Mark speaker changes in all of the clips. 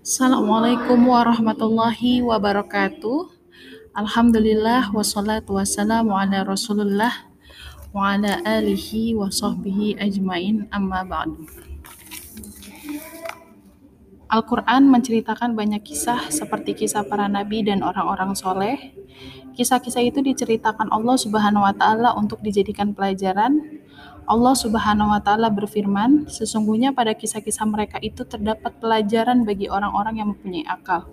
Speaker 1: Assalamualaikum warahmatullahi wabarakatuh. Alhamdulillah wassalatu wassalamu ala Rasulillah wa ala alihi wa sahbihi ajmain amma ba'du. Al-Quran menceritakan banyak kisah seperti kisah para nabi dan orang-orang soleh. Kisah-kisah itu diceritakan Allah Subhanahu wa Ta'ala untuk dijadikan pelajaran Allah Subhanahu wa taala berfirman, sesungguhnya pada kisah-kisah mereka itu terdapat pelajaran bagi orang-orang yang mempunyai akal.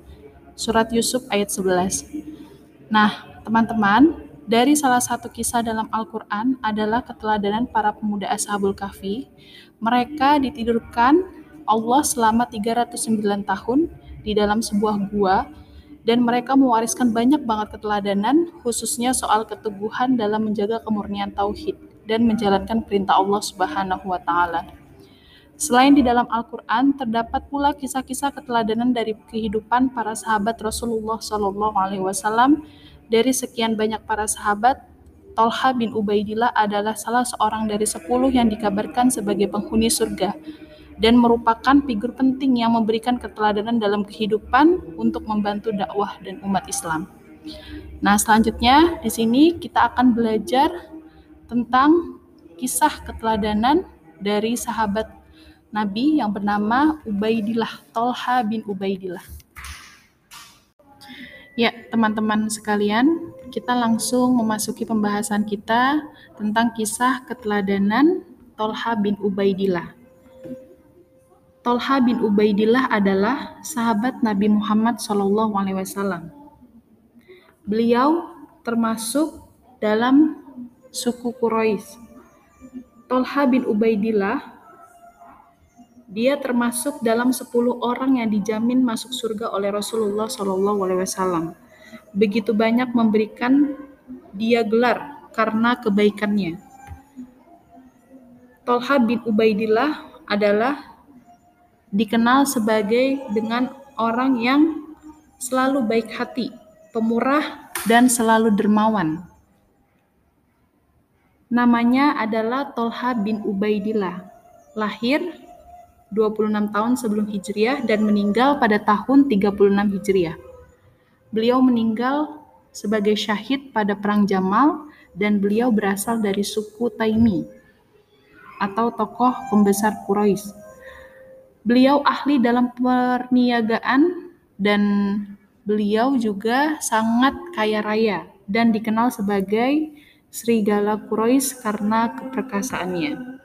Speaker 1: Surat Yusuf ayat 11. Nah, teman-teman, dari salah satu kisah dalam Al-Qur'an adalah keteladanan para pemuda Ashabul Kahfi. Mereka ditidurkan Allah selama 309 tahun di dalam sebuah gua dan mereka mewariskan banyak banget keteladanan khususnya soal keteguhan dalam menjaga kemurnian tauhid dan menjalankan perintah Allah Subhanahu wa taala. Selain di dalam Al-Qur'an terdapat pula kisah-kisah keteladanan dari kehidupan para sahabat Rasulullah Shallallahu alaihi wasallam. Dari sekian banyak para sahabat, Tolha bin Ubaidillah adalah salah seorang dari sepuluh yang dikabarkan sebagai penghuni surga dan merupakan figur penting yang memberikan keteladanan dalam kehidupan untuk membantu dakwah dan umat Islam. Nah, selanjutnya di sini kita akan belajar tentang kisah keteladanan dari sahabat Nabi yang bernama Ubaidillah, Tolha bin Ubaidillah. Ya, teman-teman sekalian, kita langsung memasuki pembahasan kita tentang kisah keteladanan Tolha bin Ubaidillah. Tolha bin Ubaidillah adalah sahabat Nabi Muhammad SAW. Beliau termasuk dalam suku Quraisy. Tolha bin Ubaidillah dia termasuk dalam 10 orang yang dijamin masuk surga oleh Rasulullah wasallam. Begitu banyak memberikan dia gelar karena kebaikannya. Tolha bin Ubaidillah adalah dikenal sebagai dengan orang yang selalu baik hati, pemurah, dan selalu dermawan. Namanya adalah Tolha bin Ubaidillah. Lahir 26 tahun sebelum Hijriah dan meninggal pada tahun 36 Hijriah. Beliau meninggal sebagai syahid pada Perang Jamal dan beliau berasal dari suku Taimi atau tokoh pembesar Quraisy. Beliau ahli dalam perniagaan dan beliau juga sangat kaya raya dan dikenal sebagai Serigala Quraisy karena keperkasaannya.